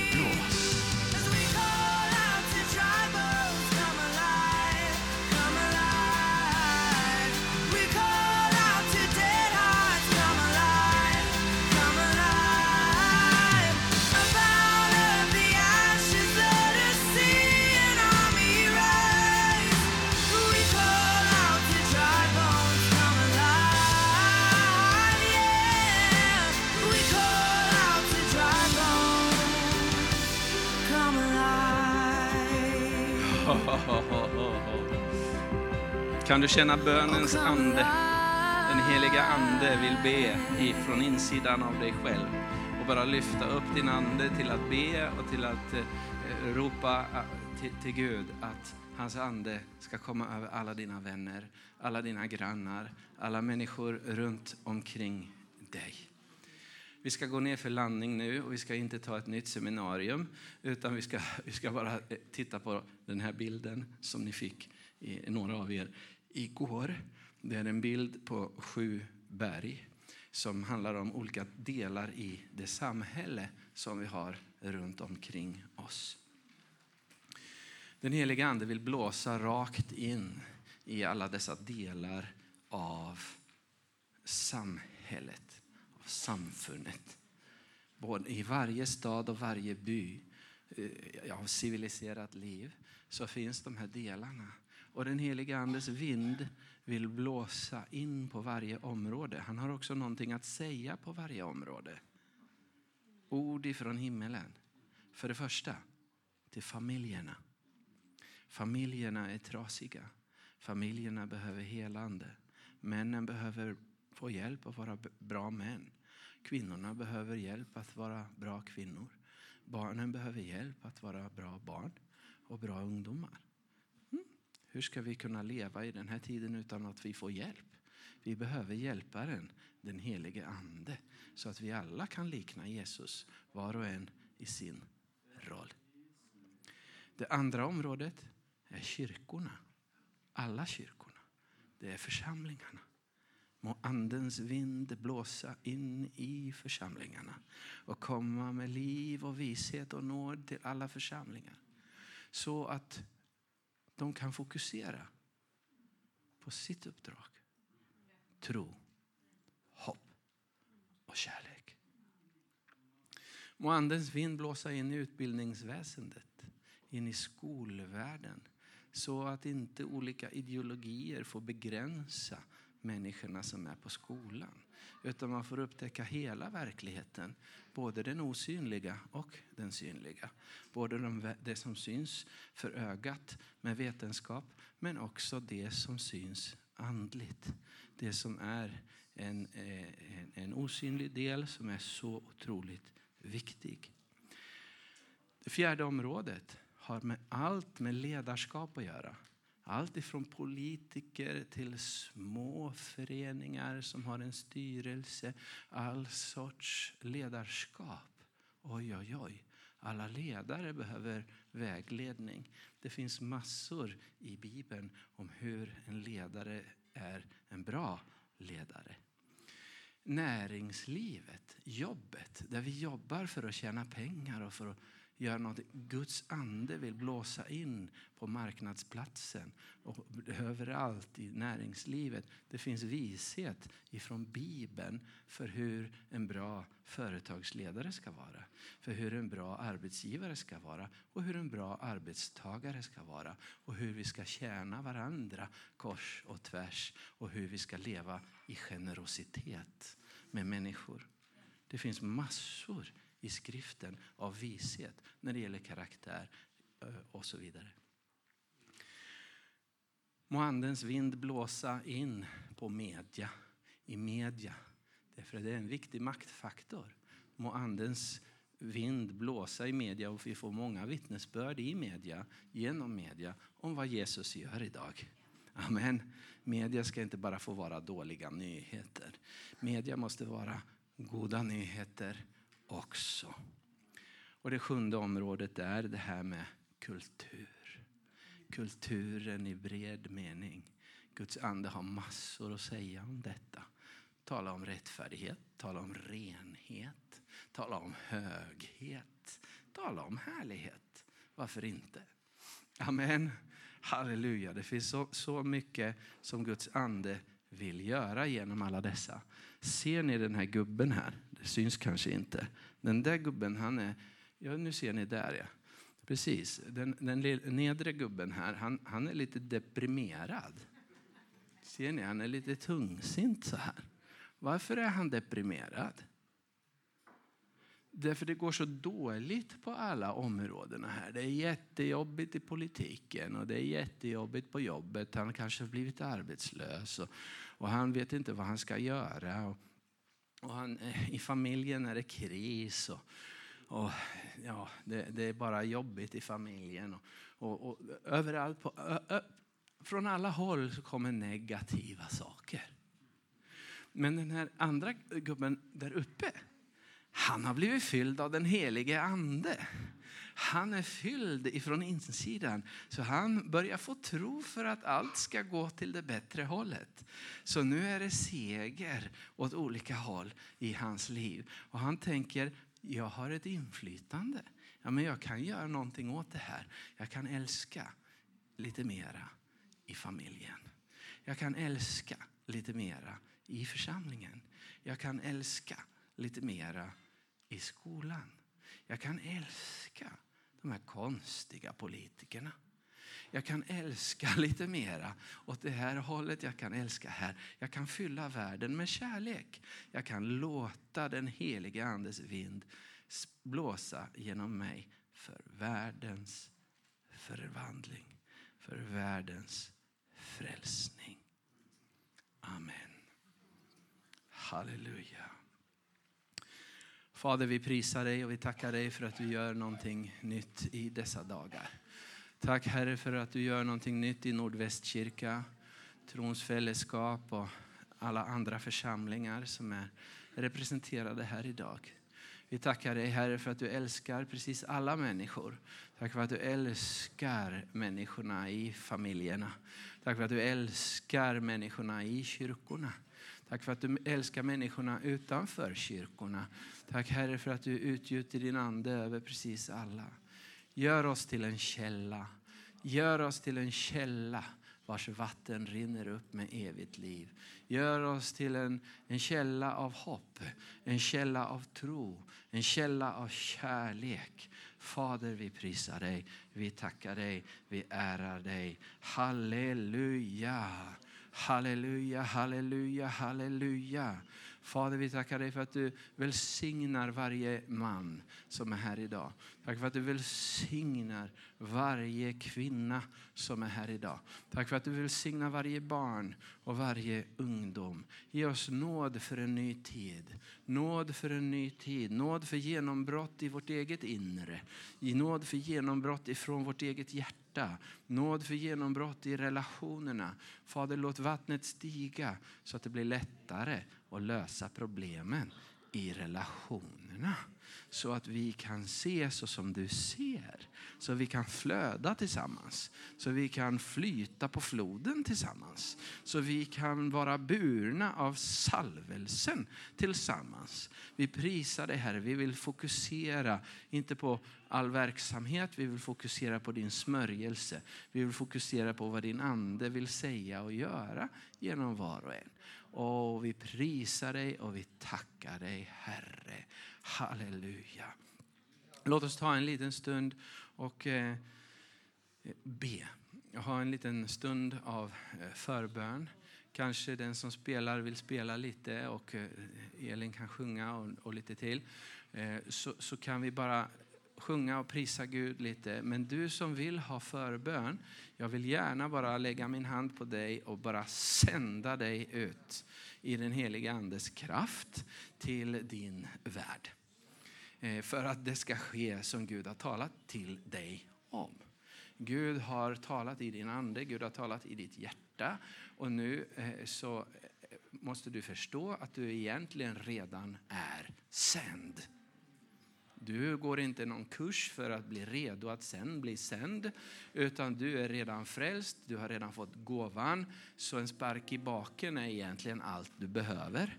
Speaker 1: Kan du känna bönens ande? Den heliga ande vill be ifrån insidan av dig själv och bara lyfta upp din ande till att be och till att eh, ropa till, till Gud att hans ande ska komma över alla dina vänner, alla dina grannar, alla människor runt omkring dig. Vi ska gå ner för landning nu och vi ska inte ta ett nytt seminarium utan vi ska, vi ska bara eh, titta på den här bilden som ni fick, några av er, igår. Det är en bild på sju berg som handlar om olika delar i det samhälle som vi har runt omkring oss. Den heliga Ande vill blåsa rakt in i alla dessa delar av samhället, av samfundet. Både I varje stad och varje by eh, av civiliserat liv så finns de här delarna. Och den heliga Andes vind vill blåsa in på varje område. Han har också någonting att säga på varje område. Ord ifrån himmelen. För det första, till familjerna. Familjerna är trasiga. Familjerna behöver helande. Männen behöver få hjälp att vara bra män. Kvinnorna behöver hjälp att vara bra kvinnor. Barnen behöver hjälp att vara bra barn och bra ungdomar. Hur ska vi kunna leva i den här tiden utan att vi får hjälp? Vi behöver hjälparen, den helige Ande, så att vi alla kan likna Jesus, var och en i sin roll. Det andra området är kyrkorna. Alla kyrkorna. Det är församlingarna. Må Andens vind blåsa in i församlingarna och komma med liv och vishet och nåd till alla församlingar. Så att de kan fokusera på sitt uppdrag. Tro, hopp och kärlek. Må Andens vind blåsa in i utbildningsväsendet, in i skolvärlden så att inte olika ideologier får begränsa människorna som är på skolan. Utan man får upptäcka hela verkligheten, både den osynliga och den synliga. Både det som syns för ögat med vetenskap, men också det som syns andligt. Det som är en, eh, en, en osynlig del som är så otroligt viktig. Det fjärde området har med allt med ledarskap att göra. Allt ifrån politiker till små föreningar som har en styrelse. All sorts ledarskap. Oj, oj, oj. Alla ledare behöver vägledning. Det finns massor i Bibeln om hur en ledare är en bra ledare. Näringslivet, jobbet, där vi jobbar för att tjäna pengar och för att gör något. Guds ande vill blåsa in på marknadsplatsen och överallt i näringslivet. Det finns vishet ifrån Bibeln för hur en bra företagsledare ska vara. För hur en bra arbetsgivare ska vara och hur en bra arbetstagare ska vara. Och hur vi ska tjäna varandra kors och tvärs och hur vi ska leva i generositet med människor. Det finns massor i skriften av vishet när det gäller karaktär eh, och så vidare. Må andens vind blåsa in på media, i media. Därför det är en viktig maktfaktor. Må andens vind blåsa i media och vi får många vittnesbörd i media, genom media, om vad Jesus gör idag. Amen. Media ska inte bara få vara dåliga nyheter. Media måste vara goda nyheter också. Och det sjunde området är det här med kultur. Kulturen i bred mening. Guds ande har massor att säga om detta. Tala om rättfärdighet, tala om renhet, tala om höghet, tala om härlighet. Varför inte? Amen. Halleluja. Det finns så, så mycket som Guds ande vill göra genom alla dessa. Ser ni den här gubben här? Det syns kanske inte. Den där gubben, han är, ja nu ser ni där ja. Precis, den, den nedre gubben här, han, han är lite deprimerad. Ser ni, han är lite tungsint så här. Varför är han deprimerad? Därför det går så dåligt på alla områdena här. Det är jättejobbigt i politiken och det är jättejobbigt på jobbet. Han kanske har blivit arbetslös och, och han vet inte vad han ska göra. Och, och han, eh, I familjen är det kris. Och, och ja, det, det, är bara jobbigt i familjen. Och, och, och överallt, på, ö, ö, från alla håll så kommer negativa saker. Men den här andra gubben där uppe, han har blivit fylld av den helige ande. Han är fylld ifrån insidan. Så han börjar få tro för att allt ska gå till det bättre hållet. Så nu är det seger åt olika håll i hans liv. Och han tänker, jag har ett inflytande. Ja, men jag kan göra någonting åt det här. Jag kan älska lite mera i familjen. Jag kan älska lite mera i församlingen. Jag kan älska lite mera i skolan. Jag kan älska de här konstiga politikerna. Jag kan älska [laughs] lite mera åt det här hållet. Jag kan älska här. Jag kan fylla världen med kärlek. Jag kan låta den heliga Andes vind blåsa genom mig för världens förvandling. För världens frälsning. Amen. Halleluja. Fader, vi prisar dig och vi tackar dig för att du gör någonting nytt i dessa dagar. Tack Herre för att du gör någonting nytt i Nordvästkyrka, Trons fällskap och alla andra församlingar som är representerade här idag. Vi tackar dig Herre för att du älskar precis alla människor. Tack för att du älskar människorna i familjerna. Tack för att du älskar människorna i kyrkorna. Tack för att du älskar människorna utanför kyrkorna. Tack Herre för att du utgjuter din ande över precis alla. Gör oss till en källa. Gör oss till en källa vars vatten rinner upp med evigt liv. Gör oss till en, en källa av hopp, en källa av tro, en källa av kärlek. Fader, vi prisar dig, vi tackar dig, vi ärar dig. Halleluja, halleluja, halleluja, halleluja. Fader, vi tackar dig för att du välsignar varje man som är här idag. Tack för att du välsignar varje kvinna som är här idag. Tack för att du välsignar varje barn och varje ungdom. Ge oss nåd för en ny tid. Nåd för en ny tid. Nåd för genombrott i vårt eget inre. Nåd för genombrott ifrån vårt eget hjärta. Nåd för genombrott i relationerna. Fader, låt vattnet stiga så att det blir lättare och lösa problemen i relationerna. Så att vi kan se så som du ser. Så vi kan flöda tillsammans. Så vi kan flyta på floden tillsammans. Så vi kan vara burna av salvelsen tillsammans. Vi prisar dig Herre. Vi vill fokusera, inte på all verksamhet. Vi vill fokusera på din smörjelse. Vi vill fokusera på vad din ande vill säga och göra genom var och en. Och vi prisar dig och vi tackar dig Herre. Halleluja. Låt oss ta en liten stund och eh, be. Jag har en liten stund av eh, förbön. Kanske den som spelar vill spela lite och eh, Elin kan sjunga och, och lite till. Eh, så, så kan vi bara sjunga och prisa Gud lite. Men du som vill ha förbön, jag vill gärna bara lägga min hand på dig och bara sända dig ut i den heliga Andes kraft till din värld. Eh, för att det ska ske som Gud har talat till dig om. Gud har talat i din ande, Gud har talat i ditt hjärta och nu eh, så eh, måste du förstå att du egentligen redan är sänd. Du går inte någon kurs för att bli redo att sen bli sänd, utan du är redan frälst, du har redan fått gåvan. Så en spark i baken är egentligen allt du behöver.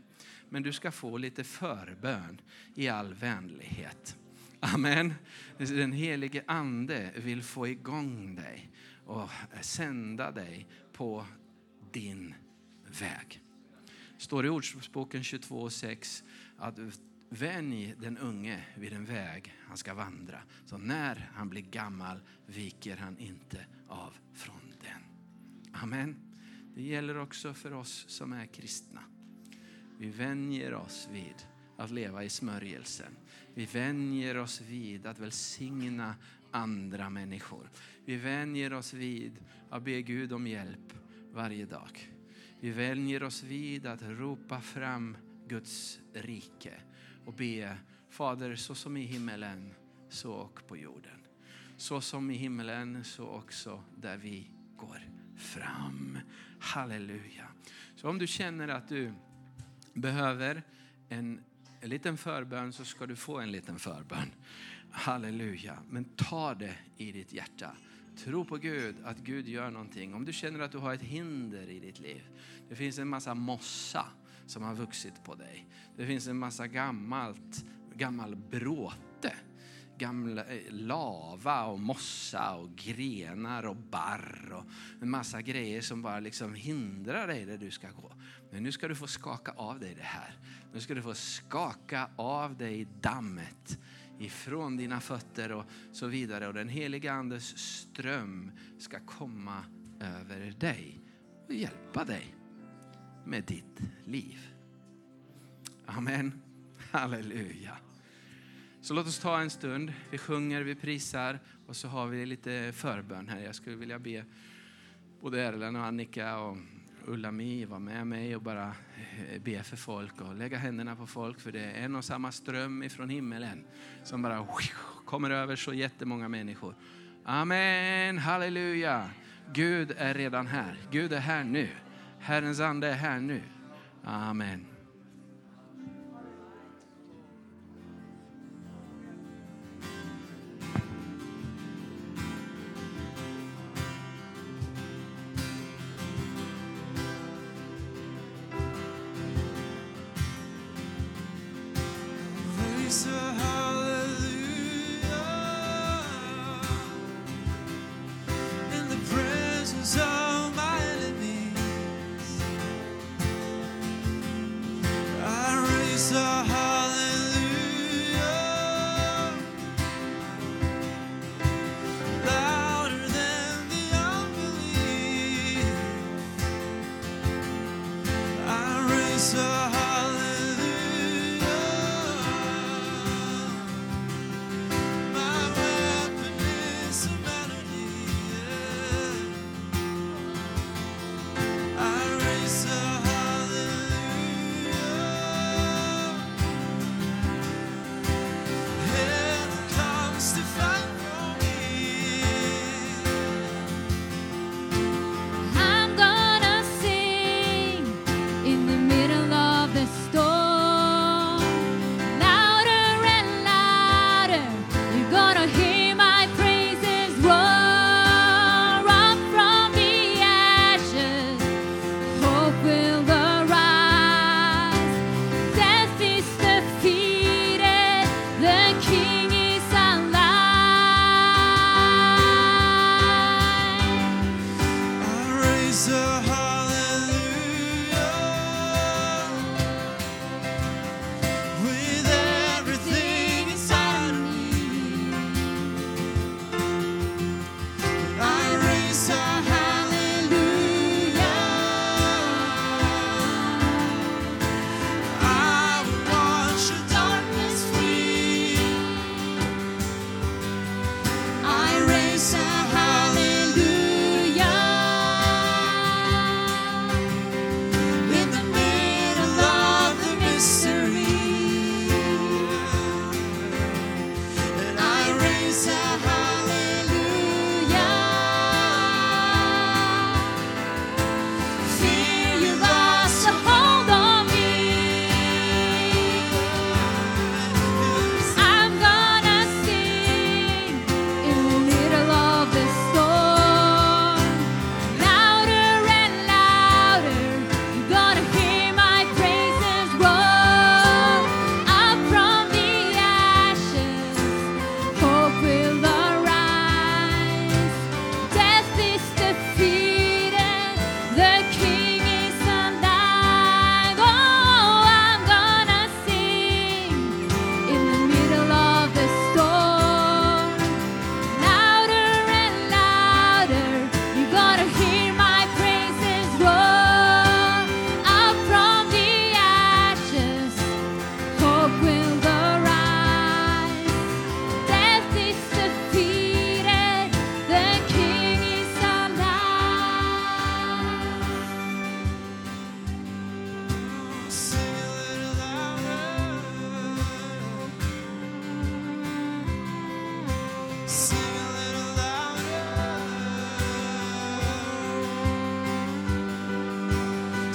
Speaker 1: Men du ska få lite förbön i all vänlighet. Amen. Den helige ande vill få igång dig och sända dig på din väg. står i Ordspråksboken 22.6 att Vänj den unge vid den väg han ska vandra, så när han blir gammal viker han inte av från den. Amen. Det gäller också för oss som är kristna. Vi vänjer oss vid att leva i smörjelsen. Vi vänjer oss vid att välsigna andra människor. Vi vänjer oss vid att be Gud om hjälp varje dag. Vi vänjer oss vid att ropa fram Guds rike och be Fader, så som i himmelen, så och på jorden. Så som i himmelen, så också där vi går fram. Halleluja. Så om du känner att du behöver en en liten förbön så ska du få en liten förbön. Halleluja. Men ta det i ditt hjärta. Tro på Gud, att Gud gör någonting. Om du känner att du har ett hinder i ditt liv. Det finns en massa mossa som har vuxit på dig. Det finns en massa gammalt, gammal bråte. Gamla eh, lava och mossa och grenar och barr och en massa grejer som bara liksom hindrar dig där du ska gå. Men nu ska du få skaka av dig det här. Nu ska du få skaka av dig dammet ifrån dina fötter och så vidare. Och den heliga Andes ström ska komma över dig och hjälpa dig med ditt liv. Amen. Halleluja. Så låt oss ta en stund. Vi sjunger, vi prisar och så har vi lite förbön här. Jag skulle vilja be både Erland och Annika och Ulla-Mi vara med mig och bara eh, be för folk och lägga händerna på folk för det är en och samma ström ifrån himmelen som bara kommer över så jättemånga människor. Amen, halleluja. Gud är redan här. Gud är här nu. Herrens ande är här nu. Amen.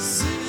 Speaker 2: see.